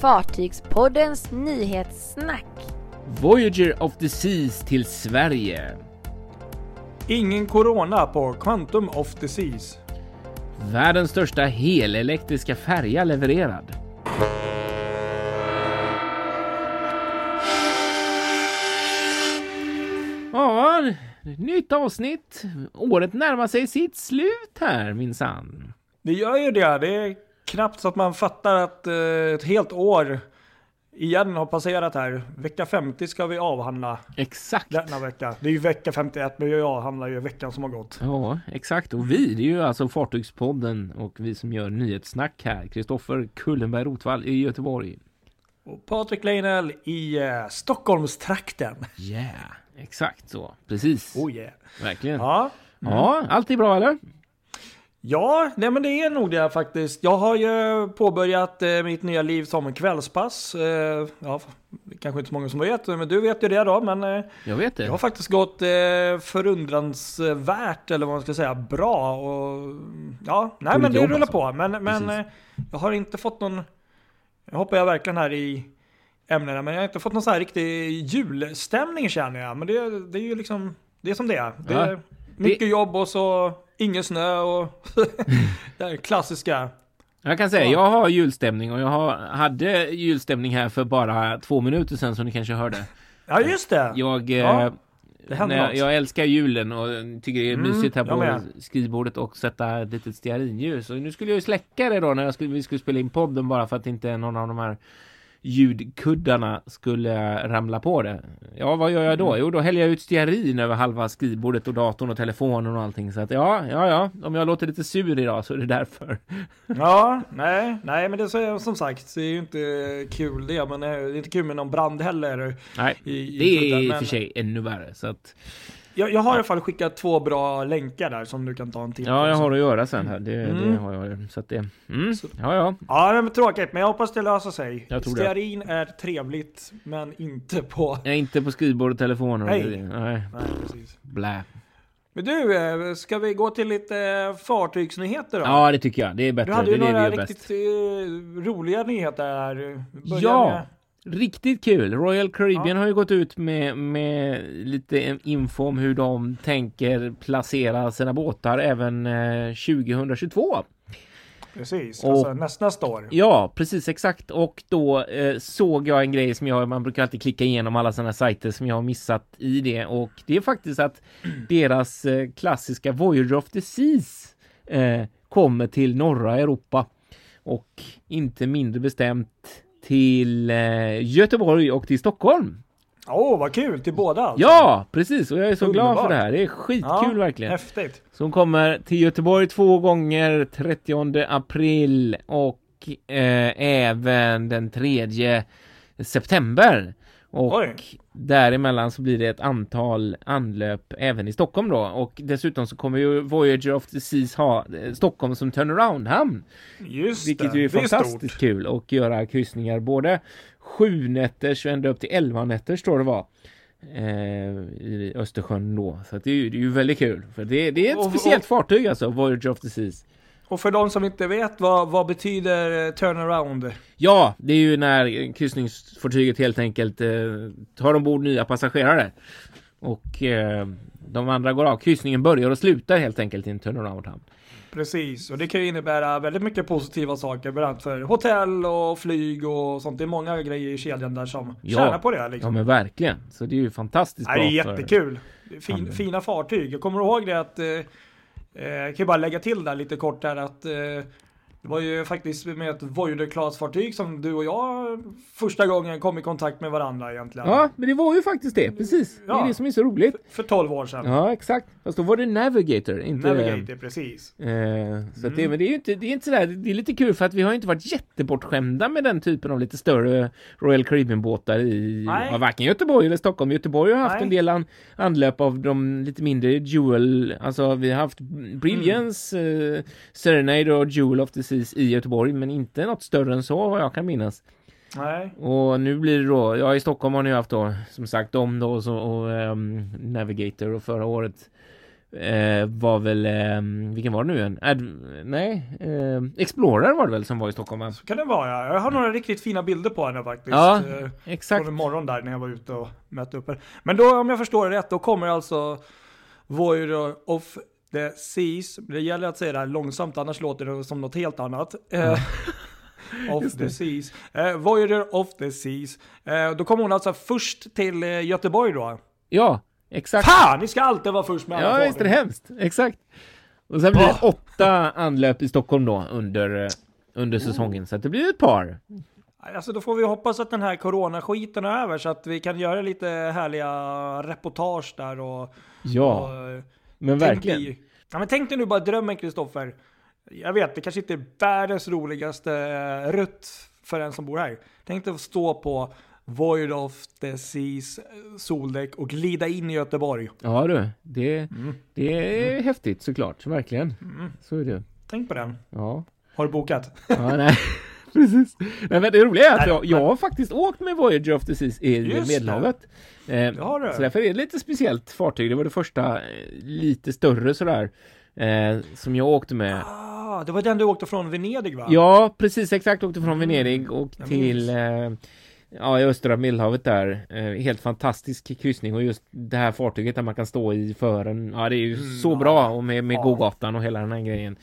Fartygspoddens nyhetssnack. Voyager of the Seas till Sverige. Ingen corona på Quantum of the Seas. Världens största helelektriska färja levererad. Ja, nytt avsnitt. Året närmar sig sitt slut här minsann. Det gör ju det. Det knappt så att man fattar att eh, ett helt år igen har passerat här. Vecka 50 ska vi avhandla Exakt. denna vecka. Det är ju vecka 51 men vi avhandlar ju veckan som har gått. Ja, exakt. Och vi, det är ju alltså Fartygspodden och vi som gör nyhetssnack här. Kristoffer Kullenberg Rotvall i Göteborg. Och Patrik Leinell i eh, Stockholmstrakten. Yeah, exakt så. Precis. Oh yeah. Verkligen. Ja, Ja. allt är bra eller? Ja, nej men det är nog det faktiskt. Jag har ju påbörjat eh, mitt nya liv som kvällspass. Eh, ja, det kanske inte så många som vet, men du vet ju det då. Men eh, Jag vet jag har det. faktiskt gått eh, förundransvärt, eller vad man ska säga, bra. Och, ja, nej men det jobb rullar alltså. på. Men, men eh, jag har inte fått någon, jag hoppar jag verkligen här i ämnena, men jag har inte fått någon så här riktig julstämning känner jag. Men det, det är ju liksom, det är som det är. Det Ja. mycket jobb och så ingen snö och det klassiska. Jag kan säga, Ja. jag har julstämning och jag har, hade julstämning här för bara två minuter sedan som ni kanske hörde. Ja just det. Jag, Ja, eh, det när, jag älskar julen och tycker det är Mm, mysigt här på med. skrivbordet och sätta ett litet stearinljus. Och nu skulle jag ju släcka det då när jag skulle, vi skulle spela in podden bara för att inte någon av de här ljudkuddarna skulle ramla på det. Ja, vad gör jag Mm. då? Jo, då häller jag ut stearin över halva skrivbordet och datorn och telefonen och allting. Så att ja, ja, ja, om jag låter lite sur idag så är det därför. Ja, nej, nej men det är som sagt, det är ju inte kul det. Men det är inte kul med någon brand heller. Nej, I, i det är i och för sig ännu värre. Så att, Jag, jag har i alla fall skickat två bra länkar där som du kan ta en titt ja, på. jag har att göra sen här. Det, det Mm. har jag. Så att det, mm, ja, ja. Ja, det är tråkigt, men jag hoppas det löser sig. Jag tror det. Stearin är trevligt, men inte på... Är inte på skrivbord och telefoner. Nej. det- Nej, Nej, precis. blä. Men du, eh, ska vi gå till lite eh, fartygsnyheter då? Ja, det tycker jag. Det är bättre. Du hade det ju det några gör bäst. riktigt eh, roliga nyheter här. Börja Ja. Riktigt kul! Royal Caribbean har ju gått ut med, med lite info om hur de tänker placera sina båtar även eh, 2022. Precis, Och- alltså näst, nästa år. Ja, precis exakt. Och då eh, såg jag en grej som jag, man brukar alltid klicka igenom alla sådana sajter som jag har missat i det. Och det är faktiskt att deras eh, klassiska Voyager of the Seas eh, kommer till norra Europa. Och inte mindre bestämt till eh, Göteborg och till Stockholm. Åh, vad kul! Till båda alltså. Ja, precis. Och jag är så glad för det här. Det är skitkul verkligen. Häftigt. Som kommer till Göteborg två gånger 30 april och eh, även den 3 september. Och Oj. däremellan så blir det ett antal anlöp även i Stockholm då. Och dessutom så kommer ju Voyager of the Seas ha eh, Stockholm som turnaround-hamn. Just Vilket det. ju är det är fantastiskt stort. kul och göra kryssningar både sju nätters och ända upp till 11 nätter står det var. Eh, I Östersjön då. Så det, är ju, det är ju väldigt kul. För det, det är ett Och- speciellt och- fartyg alltså, Voyager of the Seas. Och för de som inte vet, vad, vad betyder eh, turnaround? Ja, det är ju när kryssningsfartyget helt enkelt eh, tar ombord nya passagerare. Och eh, de andra går av. Kryssningen börjar och slutar helt enkelt i en turnaround-hamn. Precis, och det kan ju innebära väldigt mycket positiva saker, bland annat för hotell och flyg och sånt. Det är många grejer i kedjan där som Ja. tjänar på det Ja liksom. men verkligen. Så det är ju fantastiskt Nej, det är bra jättekul. Det är Fin, handeln. fina fartyg. Jag kommer ihåg det att, eh, Eh, jag kan ju bara lägga till där lite kort där att eh, det var ju faktiskt med ett Voyager Class-fartyg som du och jag första gången kom i kontakt med varandra egentligen. Ja, men det var ju faktiskt det. Precis. Det är Ja. det som är så roligt. För 12 år sedan. Ja, exakt. Fast då var det Navigator, inte... Navigator, precis. Eh, så Mm. det, men det är ju inte, det är inte sådär, det är lite kul för att vi har inte varit jättebortskämda med den typen av lite större Royal Caribbean-båtar i ja, varken Göteborg eller Stockholm. Göteborg har haft Nej. en del an, anlöp av de lite mindre Jewel, alltså vi har haft Brilliance, eh, Serenade och Jewel of the Seas i Göteborg, men inte något större än så vad jag kan minnas. Nej. Och nu blir det då, ja i Stockholm har ni haft då som sagt dem då och, så, och ehm, Navigator och förra året eh, var väl, eh, vilken var det nu igen? Ad, nej, eh, Explorer var det väl som var i Stockholm va? Så kan det vara ja. Jag har några riktigt fina bilder på henne faktiskt. Ja, Eh, Exakt. Från imorgon där när jag var ute och mötte upp henne. Men då om jag förstår det rätt, då kommer alltså Voyager of the Seas. Det gäller att säga det här långsamt, annars låter det som något helt annat. Eh, of the Seas. Eh, Voyager of the Seas. Eh, då kommer hon alltså först till eh, Göteborg då. Ja, exakt. Fan, ni ska alltid vara först med alla Ja, visst är det hemskt. Exakt. Och sen blir det Ah. åtta anlöp i Stockholm då under, eh, under säsongen. Så att det blir ett par. Alltså då får vi hoppas att den här coronaskiten är över så att vi kan göra lite härliga reportage där och... Ja, och eh, men verkligen. dig- Ja men tänk dig nu bara drömmen Kristoffer. Jag vet, det kanske inte är världens roligaste eh, rutt för en som bor här. Tänk dig att stå på Void of the Seas eh, soldäck och glida in i Göteborg. Ja du, det, Mm. det är häftigt såklart. Verkligen. Så är det. Tänk på den. Ja. Har du bokat? Ja, nej. Precis. Nej, men det roliga är att Nej, jag, men- jag har faktiskt åkt med Voyager of the Seas i Just Medelhavet. Eh, så därför är det lite speciellt fartyg. Det var det första eh, lite större sådär eh, som jag åkte med. Ah, det var den du åkte från Venedig va? Ja, precis exakt. Åkte från Venedig och Jag till eh, ja, i östra Medelhavet där. Eh, helt fantastisk kryssning och just det här fartyget där man kan stå i fören. Ja, det är ju Mm, så ja. bra och med, med Ja. gågatan och hela den här grejen.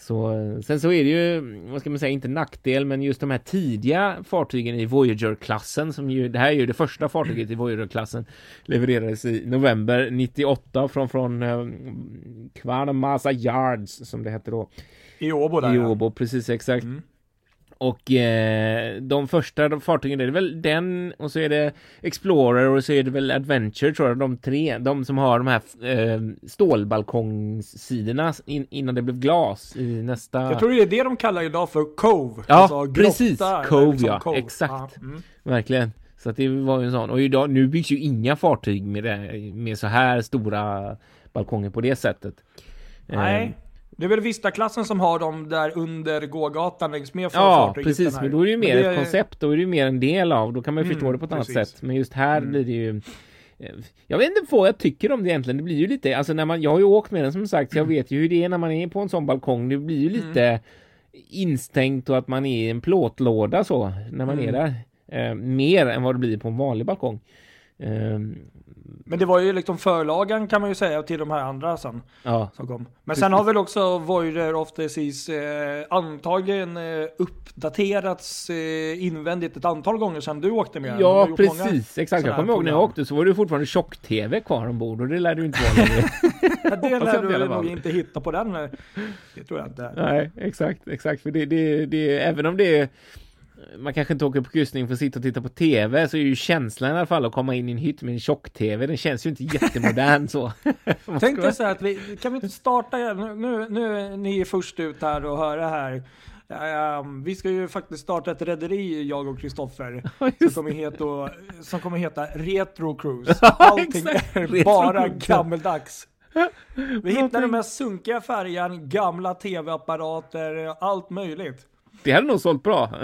Så, sen så är det ju, vad ska man säga, inte nackdel, men just de här tidiga fartygen i Voyager-klassen, som ju, det här är ju det första fartyget i Voyager-klassen, levererades i november 98 från, från eh, Yards, som det hette då. I Åbo där I ja. Åbo, precis exakt. Mm. Och eh, de första de fartygen, det är väl den och så är det Explorer och så är det väl Adventure tror jag, de tre. De som har de här eh, stålbalkongssidorna in, innan det blev glas i nästa... Jag tror det är det de kallar idag för Cove. Ja, Alltså grotta, precis. eller Cove, liksom ja. cove. Exakt. Mm. Verkligen. Så att det var ju en sån. Och idag, nu byggs ju inga fartyg med, det, med så här stora balkonger på det sättet. Eh, Nej. Det är väl Vista-klassen som har dem där under gågatan längs med Ja, precis. Men då är det ju mer det ett koncept. Då är det ju mer en del av. Då kan man ju Mm, förstå det på ett annat precis. sätt. Men just här Mm. blir det ju... eh, Jag vet inte vad jag tycker om det egentligen. Det blir ju lite, alltså när man, jag har ju åkt med den som sagt, så jag Mm. vet ju hur det är när man är på en sån balkong. Det blir ju lite instängt och att man är i en plåtlåda så, när man är Mm. där. Eh, mer än vad det blir på en vanlig balkong. Eh, Men det var ju liksom förlagan kan man ju säga till de här andra sen ja, som kom. Men sen har väl också Voyager of the Seas eh, antagligen eh, uppdaterats eh, invändigt ett antal gånger sedan du åkte med. Ja precis. Exakt. Jag kommer ihåg när jag åkte så var det fortfarande tjock-tv kvar ombord och det lär du inte vara längre. Ja, det lär du nog inte hitta på den. eh, Det tror jag inte. Nej, exakt, exakt. För det, det, det, även om det är man kanske inte åker på kryssning för att sitta och titta på TV så är ju känslan i alla fall att komma in i en hytt med en tjock-TV. Den känns ju inte jättemodern så. Tänk dig så här att vi, kan vi inte starta, nu, nu, nu är ni först ut här och höra här. Ehm, vi ska ju faktiskt starta ett rederi, jag och Kristoffer, som, kommer heta, som kommer heta Retro Cruise. Allting är bara gammeldags. Vi hittar den mest sunkiga färjan, gamla tv-apparater, allt möjligt. Det hade nog sålt bra.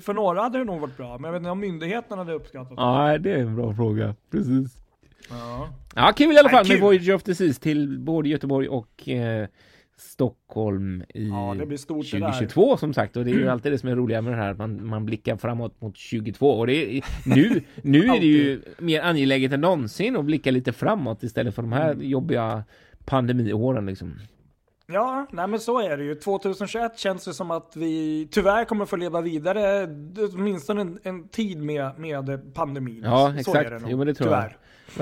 För några hade det nog varit bra, men jag vet inte om myndigheterna hade uppskattat det. Nej, det är en bra fråga. Precis. Ja. Ja, kul i alla fall med kul. Voyager of the Seas till både Göteborg och eh, Stockholm i Ja, det blir stort det där. 2022 som sagt. Och det är ju alltid det som är roliga med det här, att man, man blickar framåt mot 2022. Och det är, nu, nu är det ju mer angeläget än någonsin att blicka lite framåt istället för de här Mm. jobbiga pandemiåren liksom. Ja, nej men så är det ju. 2021 känns det som att vi tyvärr kommer få leva vidare åtminstone en, en tid med, med pandemin. Ja, så exakt. Är det nog, Jo, men det tror jag. tyvärr.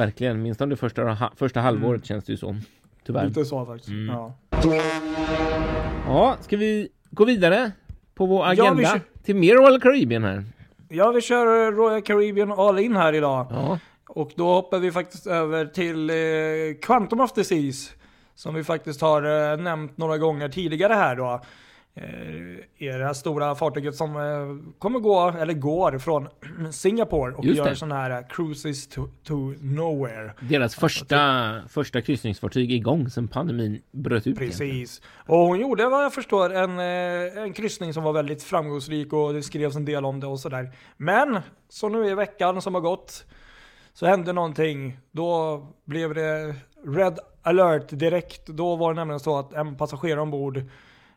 Verkligen, minst om det första, första halvåret känns det ju så. Tyvärr. Lite så faktiskt. Mm. Ja. Ja, ska vi gå vidare på vår Ja, agenda kör- till mer Royal Caribbean här? ja, vi kör Royal Caribbean All In här idag. Ja, Och då hoppar vi faktiskt över till eh, Quantum of the Seas. Som vi faktiskt har eh, nämnt några gånger tidigare här då. Eh, är det här stora fartyget som eh, kommer gå, eller går från Singapore och Just gör sådana här eh, cruises to, to nowhere. deras första, första kryssningsfartyg igång sen pandemin bröt ut. Precis. Och hon gjorde vad jag förstår en, eh, en kryssning som var väldigt framgångsrik och det skrevs en del om det och sådär. Men, så nu i veckan som har gått så hände någonting. Då blev det Red alert direkt. Då var det nämligen så att en passagerare ombord,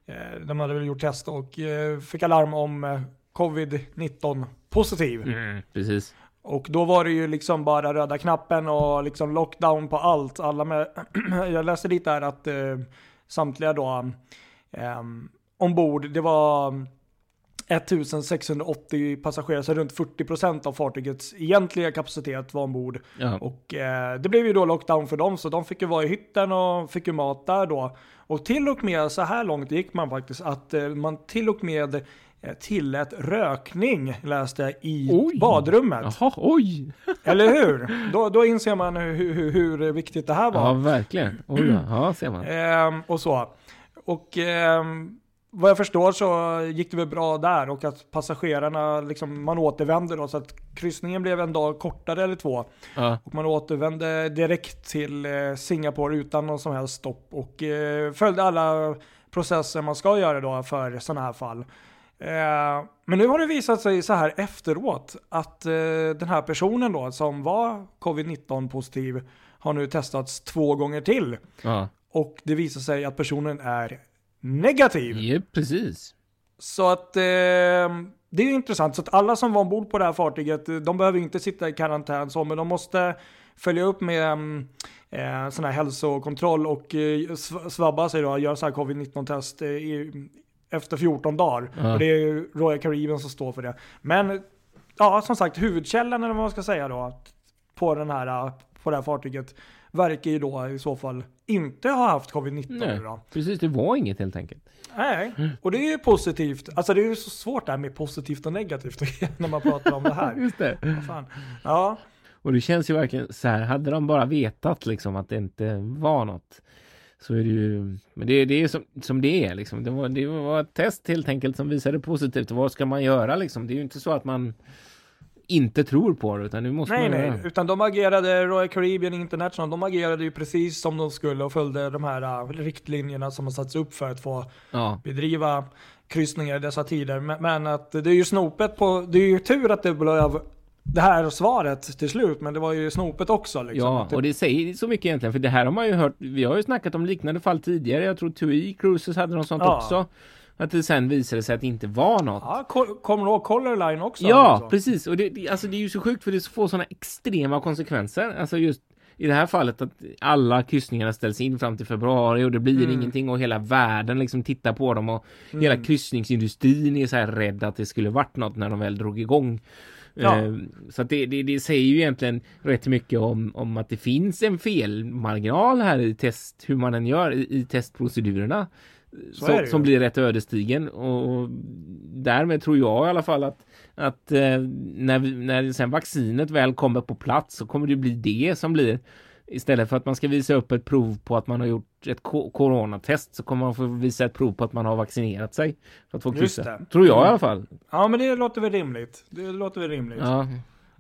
eh, de hade väl gjort test och eh, fick alarm om eh, covid-19 positiv. Mm, precis. Och då var det ju liksom bara röda knappen och liksom lockdown på allt. Alla med, jag läste lite här att eh, samtliga då eh, ombord, det var 1680 passagerare, så runt 40% av fartygets egentliga kapacitet var ombord. Ja. Och eh, det blev ju då lockdown för dem, så de fick ju vara i hytten och fick ju mat där då. Och till och med så här långt gick man faktiskt, att eh, man till och med eh, tillät rökning, läste jag, i Oj. badrummet. Jaha, oj! Eller hur? Då, då inser man hur, hur, hur viktigt det här var. Ja, verkligen. Oj, ja. ser man. Ehm, och så. Och ehm, vad jag förstår så gick det väl bra där och att passagerarna, liksom, man återvände då så att kryssningen blev en dag kortare eller två. Ja. Och man återvände direkt till eh, Singapore utan någon som helst stopp och eh, följde alla processer man ska göra då för sådana här fall. Eh, men nu har det visat sig så här efteråt att eh, den här personen då som var covid-19 positiv har nu testats två gånger till. Ja. Och det visar sig att personen är negativ. ja, precis. Så att eh, det är ju intressant. Så att alla som var ombord på det här fartyget, eh, de behöver inte sitta i karantän så, men de måste följa upp med mm, eh, sån här hälsokontroll och eh, sv- svabba sig då, göra så här covid-19 test eh, i, efter 14 dagar. Ja. Och det är ju Royal Caribbean som står för det. Men ja, som sagt, huvudkällan eller vad man ska säga då, på, den här, eh, på det här fartyget verkar ju då i så fall inte ha haft covid-19 Nej, då. precis. Det var inget helt enkelt. Nej, och det är ju positivt. Alltså det är ju så svårt det här med positivt och negativt när man pratar om det här. Just det. Fan. Ja, Och det känns ju verkligen så här, hade de bara vetat liksom att det inte var något så är det ju, men det, det är som, som det är liksom. Det var, det var ett test helt enkelt som visade positivt. Vad ska man göra liksom? Det är ju inte så att man inte tror på det utan nu måste nej man nej, utan de agerade, Royal Caribbean International, de agerade ju precis som de skulle och följde de här äh, riktlinjerna som har satts upp för att få Ja, bedriva kryssningar i dessa tider. Men, att det är ju snopet på, det är ju tur att det blev det här svaret till slut, men det var ju snopet också liksom. ja, och det säger så mycket egentligen för det här har man ju hört. Vi har ju snackat om liknande fall tidigare. Jag tror TUI Cruises hade något sånt Ja. också. Att det sen visade sig att det inte var något. ja, ko- kommer du ihåg Color Line också? Ja, liksom? precis. Och det, det, alltså det är ju så sjukt för det får sådana extrema konsekvenser. Alltså just i det här fallet att alla kryssningarna ställs in fram till februari och det blir Mm. ingenting och hela världen liksom tittar på dem och hela kryssningsindustrin är så här rädd att det skulle varit något när de väl drog igång. Ja. Eh, Så att det, det, det säger ju egentligen rätt mycket om, om att det finns en felmarginal här i test, hur man än gör i, i testprocedurerna. Som, som blir rätt ödesdigen och därmed tror jag i alla fall att, att eh, när, vi, när sen vaccinet väl kommer på plats så kommer det bli det som blir istället för att man ska visa upp ett prov på att man har gjort ett ko- coronatest så kommer man få visa ett prov på att man har vaccinerat sig för att få kryssa. Tror jag i alla fall. Ja, men det låter väl rimligt. Det låter väl rimligt. Ja,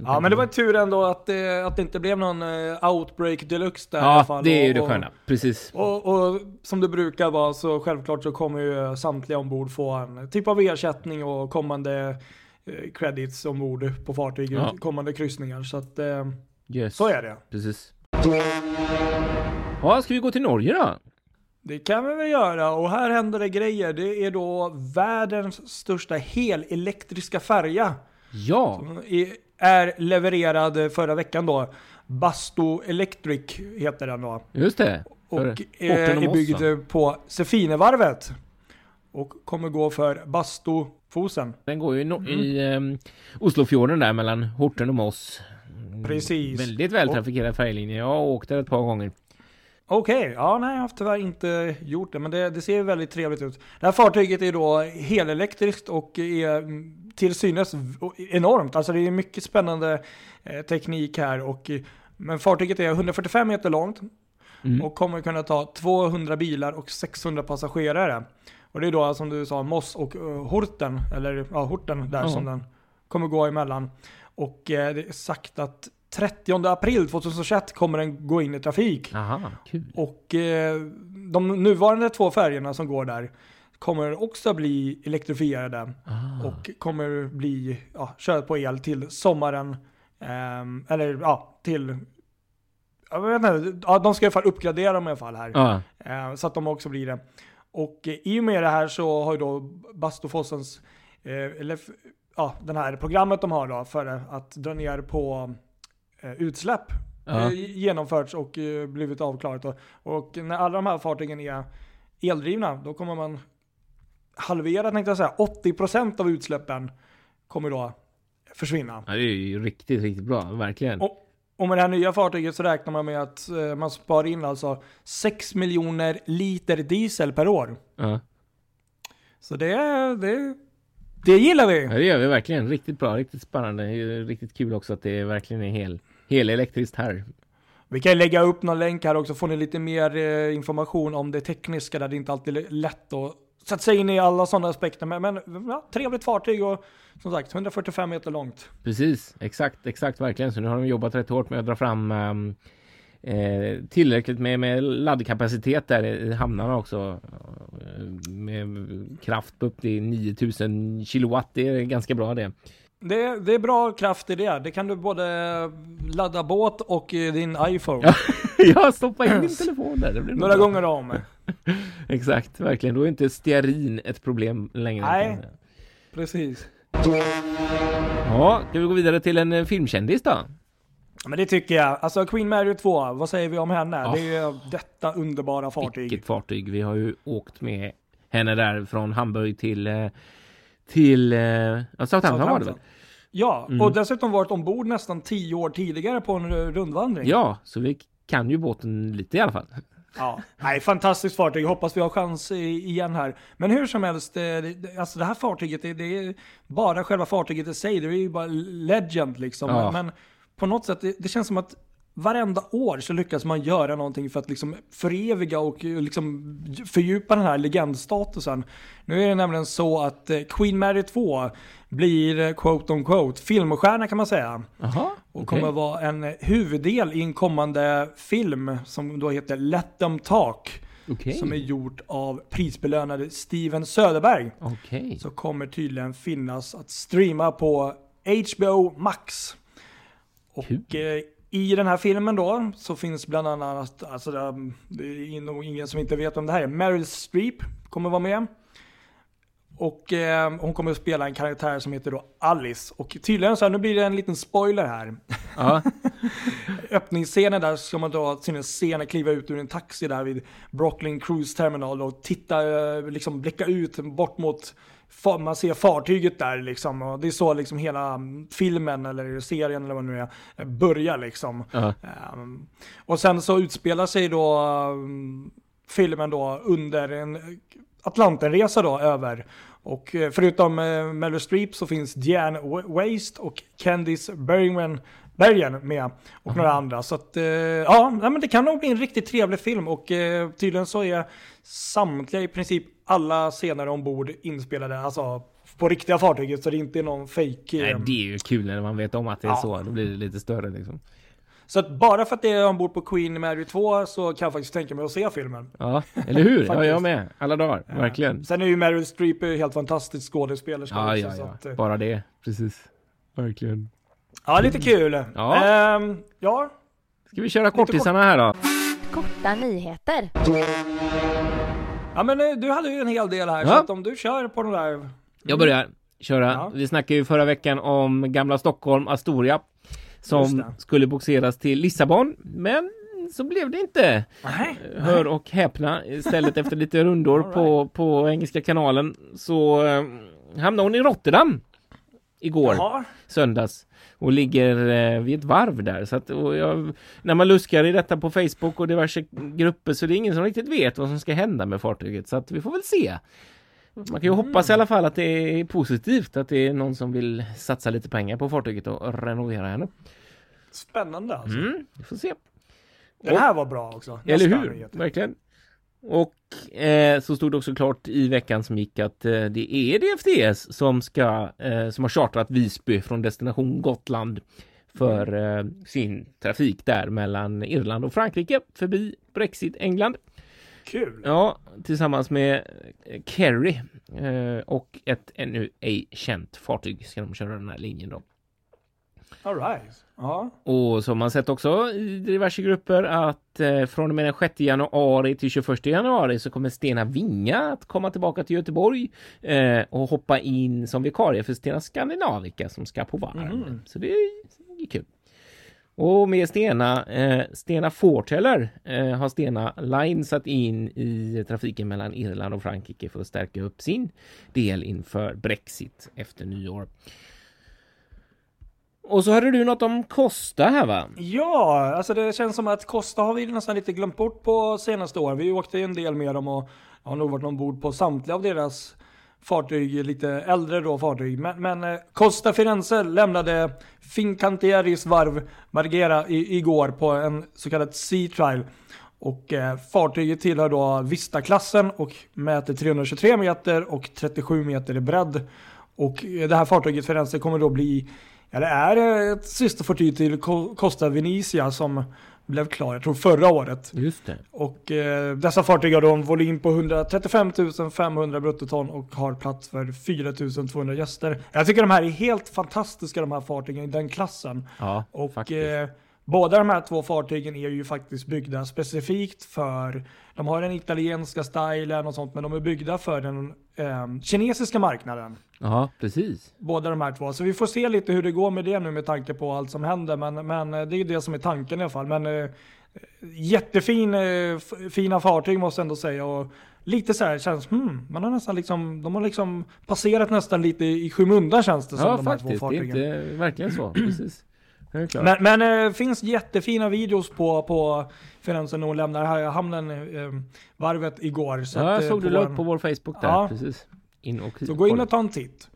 Ja men det var tur ändå att det, att det inte blev någon eh, outbreak deluxe där i alla ja fall. det är ju det sköna. Precis. Och, och som det brukar vara så självklart så kommer ju samtliga ombord få en typ av ersättning och kommande eh, credits ombord på fartyg, Ja. kommande kryssningar. Så att eh, Yes. så är det. Precis. Ja, ska vi gå till Norge då? Det kan vi väl göra och här händer det grejer. Det är då världens största helelektriska färja. Ja, Är levererad förra veckan då. Basto Electric heter den då. just det. Och eh, är byggd på Sefinevarvet. Och kommer gå för Bastofosen. Den går ju i, no- Mm. i um, Oslofjorden där mellan Horten och Moss. Mm, Precis. Väldigt vältrafikerad färjelinje. Jag har åkt där ett par gånger. Okej, ja nej jag har tyvärr inte gjort det men det, det ser väldigt trevligt ut. Det här fartyget är då helelektriskt och är mm, till synes enormt. Alltså det är mycket spännande eh, teknik här och eh, men fartyget är 145 meter långt Mm. och kommer kunna ta 200 bilar och 600 passagerare. Och det är då som du sa Moss och uh, Horten, eller ja Horten där Ja. som den kommer gå emellan. Och det är sagt att 30 april 2021 kommer den gå in i trafik. Aha. Och eh, de nuvarande två färgerna som går där kommer också bli elektrifierade Ah. och kommer bli ja, köra på el till sommaren. ehm, eller ja, till jag vet inte, ja, de ska i alla fall uppgradera dem i alla fall här. Ja, Eh, så att de också blir det. Och eh, i och med det här så har ju då Bastofossens, eh, eller ja, den här programmet de har då för att dra ner på eh, utsläpp Ja. eh, genomförts och eh, blivit avklarat. Och, och när alla de här fartygen är eldrivna, då kommer man halvera, tänkte jag säga, 80% av utsläppen kommer då försvinna. ja det är ju riktigt, riktigt bra, verkligen. Och, och med det här nya fartyget så räknar man med att eh, man sparar in alltså 6 miljoner liter diesel per år. Ja. Så det, det, det gillar vi. Ja, det gör vi verkligen. Riktigt bra, riktigt spännande. Riktigt kul också att det verkligen är hel, helelektriskt här. Vi kan lägga upp någon länk här också, får ni lite mer eh, information om det tekniska där det inte alltid är lätt att sätta sig in i alla sådana aspekter. Men, men ja, trevligt fartyg och som sagt 145 meter långt. Precis, exakt, exakt verkligen. Så nu har de jobbat rätt hårt med att dra fram um... eh, tillräckligt med, med laddkapacitet där i hamnarna också. Eh, med kraft på upp till 9000 kilowatt. Det är ganska bra det. Det, det är bra kraft i det. Det kan du både ladda båt och eh, din iPhone. Ja. Jag stoppar in din telefon där. Det blir Några bra. gånger om. Exakt, verkligen. Då är inte stearin ett problem längre. Nej. säga. Precis. Ja, ska vi gå vidare till en eh, filmkändis då? Men det tycker jag. Alltså Queen Mary 2, vad säger vi om henne? Ja. Det är ju detta underbara fartyg. Vilket fartyg. Vi har ju åkt med henne där från Hamburg till eh, till eh, Southampton var det väl? Ja, Mm. och dessutom varit ombord nästan tio år tidigare på en rundvandring. Ja, så vi kan ju båten lite i alla fall. Ja, nej, fantastiskt fartyg. Hoppas vi har chans igen här. Men hur som helst, eh, alltså det här fartyget, det, det är bara själva fartyget i sig. Det är ju bara legend liksom. Ja. Men på något sätt, det, det känns som att varenda år så lyckas man göra någonting för att liksom föreviga och eh, liksom fördjupa den här legendstatusen. Nu är det nämligen så att eh, Queen Mary 2 blir eh, quote on quote filmstjärna kan man säga. Jaha, Och kommer vara en huvuddel i en kommande film som då heter Let them talk. Okej. Som är gjort av prisbelönade Steven Söderberg. Okej. Så kommer tydligen finnas att streama på HBO Max. Och eh, i den här filmen då så finns bland annat, alltså det, är nog ingen som inte vet om det här är, Meryl Streep kommer vara med. Och eh, hon kommer att spela en karaktär som heter då Alice. Och tydligen så här, nu blir det en liten spoiler här. Ja, Öppningsscenen där ska man då se en scen kliva ut ur en taxi där vid Brooklyn Cruise Terminal och titta, eh, liksom blicka ut bort mot, man ser fartyget där liksom. Och det är så liksom hela mm, filmen eller serien eller vad det nu är eh, börjar liksom. ja. Ehm, och sen så utspelar sig då um, filmen då under en Atlantenresa då över. Och eh, förutom uh, Meryl Streep så finns Diane Wa- Waste och Candice Bergman Bergen med och några andra. Så att, eh, ja, men det kan nog bli en riktigt trevlig film och eh, tydligen så är samtliga i princip alla scener ombord inspelade, alltså på riktiga fartyget så det inte är någon fake. Nej, eh, det är ju kul när man vet om att det är Ja. så. Då blir det lite större liksom. Så att bara för att det är ombord på Queen Mary 2 så kan jag faktiskt tänka mig att se filmen. Ja, eller hur? ja, jag med. Alla dagar. Verkligen. Sen är ju Meryl Streep helt fantastisk skådespelerska Ja, också, ja, ja. att, Bara det. Precis. Verkligen. Ja, lite kul. Ja. Ehm, ja. Ska vi köra kortisarna här då? Korta nyheter. ja, men eh, du hade ju en hel del här, Ja. så att om du kör på den där. Jag börjar köra. Ja. Vi snackade ju förra veckan om gamla Stockholm, Astoria. Just Som det. skulle boxeras till Lissabon. Men så blev det inte. Nej. Hör och häpna. Istället efter lite rundor All på, på Engelska kanalen så eh, hamnade hon i Rotterdam igår, Jaha. söndags. Och ligger eh, vid ett varv där. Så att, jag, när man luskar i detta på Facebook och diverse grupper så det är ingen som riktigt vet vad som ska hända med fartyget. Så att vi får väl se. Man kan ju hoppas i alla fall att det är positivt, att det är någon som vill satsa lite pengar på fartyget och renovera henne. Spännande alltså. Mm, vi får se. Den här var bra också. Eller Nästa hur? nyhet. Verkligen. Och eh, så stod det också klart i veckan som gick att eh, det är DFDS som ska eh, som har chartrat Visby från destination Gotland för eh, sin trafik där mellan Irland och Frankrike förbi Brexit England. Kul. Ja, tillsammans med eh, Kerry eh, och ett ännu ej känt fartyg ska de köra den här linjen då. All right. Ja. Och så har man sett också i diverse grupper att eh, från och med den 6 januari till 21 januari så kommer Stena Vinga att komma tillbaka till Göteborg eh, och hoppa in som vikarie för Stena Skandinavica som ska på varv. Så det är kul. Och med Stena, eh, Stena Forteller eh, har Stena Line satt in i trafiken mellan Irland och Frankrike för att stärka upp sin del inför Brexit efter nyår. Och så hade du något om Costa här va? Ja, alltså det känns som att Costa har vi nästan lite glömt bort på senaste åren. Vi åkte ju en del med dem och har nog varit ombord på samtliga av deras fartyg, lite äldre då fartyg. Men, men eh, Costa Firenze lämnade Fincantieris varv Margera i, igår på en så kallad Sea Trial. Och eh, fartyget tillhör då Vista-klassen och mäter 323 meter och 37 meter i bredd. Och eh, det här fartyget Firenze kommer då bli, ja det är ett systerfartyg till Co- Costa Venezia som blev klar, jag tror förra året. Just det. Och eh, dessa fartyg har då en volym på 135 500 bruttoton och har plats för 4 200 gäster. Jag tycker de här är helt fantastiska de här fartygen i den klassen. Ja, Och faktiskt. eh, båda de här två fartygen är ju faktiskt byggda specifikt för, de har den italienska stilen och sånt, men de är byggda för den eh, kinesiska marknaden. Ja, precis. Båda de här två. Så vi får se lite hur det går med det nu med tanke på allt som händer. Men, men eh, det är ju det som är tanken i alla fall. Men eh, jättefin, eh, fina fartyg måste jag ändå säga. Och lite så här känns, hmm, man har nästan liksom, de har liksom passerat nästan lite i skymundan känns det som Ja, de här två faktiskt. Det är fartygen. inte verkligen så. Precis. Men, men det finns jättefina videos på, på när hon lämnar här hamnen, eh, varvet igår. Så ja, jag eh, såg du la upp på vår Facebook där. Ja. Precis. In och Så gå in och ta en titt.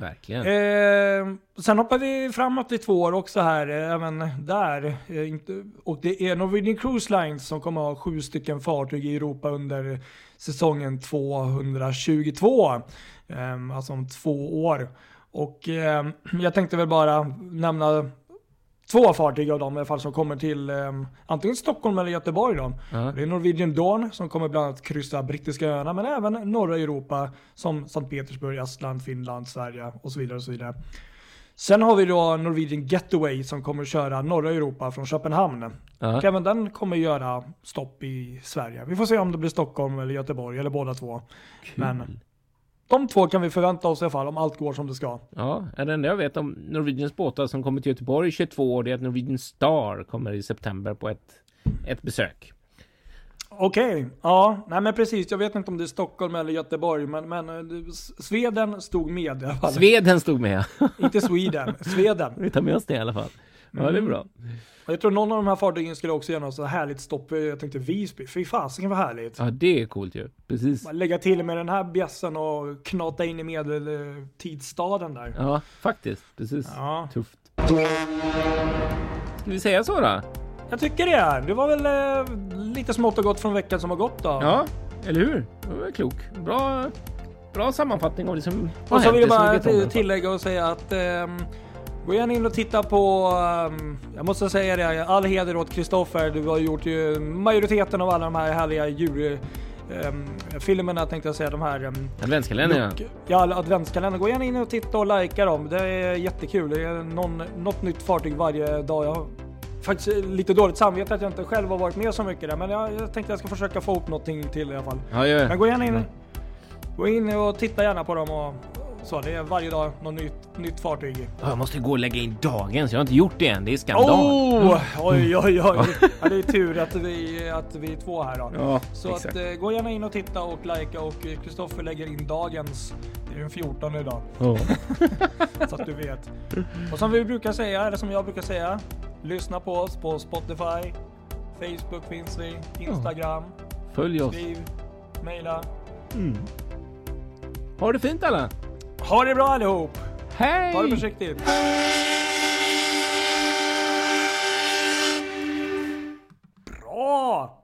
Verkligen. Eh, sen hoppar vi framåt i två år också här, eh, även där. Eh, inte, och det är Norwegian Cruise Lines som kommer ha sju stycken fartyg i Europa under säsongen 222. Eh, alltså om två år. Och jag tänkte väl bara nämna två fartyg av dem i alla fall som kommer till eh, antingen Stockholm eller Göteborg då. Ja. Det är Norwegian Dawn som kommer bland annat kryssa brittiska öarna men även norra Europa som Sankt Petersburg, Estland, Finland, Sverige och så vidare. Och så vidare. Sen har vi då Norwegian Getaway som kommer köra norra Europa från Köpenhamn. Ja. Och även den kommer göra stopp i Sverige. Vi får se om det blir Stockholm eller Göteborg eller båda två. Men de två kan vi förvänta oss i alla fall om allt går som det ska. Ja, det enda jag vet om Norwegians båtar som kommer till Göteborg i 22 år, det är att Norwegian Star kommer i september på ett, ett besök. Okej, ja, nej men precis. Jag vet inte om det är Stockholm eller Göteborg, men, men eh, Sweden stod med i alla fall. Sveden stod med. Inte Sweden, Sweden. Vi tar med oss det i alla fall. Ja, det är bra. Jag tror någon av de här fartygen skulle också göra något så härligt stopp. Jag tänkte Visby, fy fasiken vad härligt. Ja, det är coolt ju. Precis. Bara Lägga till med den här bjässen och knata in i medeltidsstaden där. Ja, faktiskt. Precis. Ja, Tufft. Ska vi säga så då? jag tycker det. Det var väl eh, lite smått och gott från veckan som har gått då. Ja, eller hur? Det var klok. Bra, bra sammanfattning av det som Och så vill jag bara tillägga och säga att ehm, gå gärna in och titta på, ehm, jag måste säga det, all heder åt Kristoffer. Du har gjort ju majoriteten av alla de här härliga djur... ehm, filmerna tänkte jag säga, de här... Um, Adventskalendern ja. ja, adventskalendern. Gå gärna in och titta och likea dem. Det är jättekul. Det är någon, något nytt fartyg varje dag. Jag har faktiskt lite dåligt samvete att jag inte själv har varit med så mycket där. Men jag, jag tänkte jag ska försöka få ihop någonting till i alla fall. Ja, gör Men gå gärna in, gå in och titta gärna på dem och så. Det är varje dag något nytt, nytt fartyg. Ja, Jag måste gå och lägga in dagens. Jag har inte gjort det än. Det är skandal. Oh! Oj, oj, oj. Ja, det är tur att vi, att vi är två här då. Ja, Så exakt. att, eh, gå gärna in och titta och likea och eh, Kristoffer lägger in dagens. Det är den 14 idag. Ja. Så att du vet. Och som vi brukar säga, eller som jag brukar säga. Lyssna på oss på Spotify. Facebook finns vi. Instagram. Följ oss. Skriv. Maila. Ha det fint alla. Ha det bra allihop! Hej! Ha det försiktigt! Bra!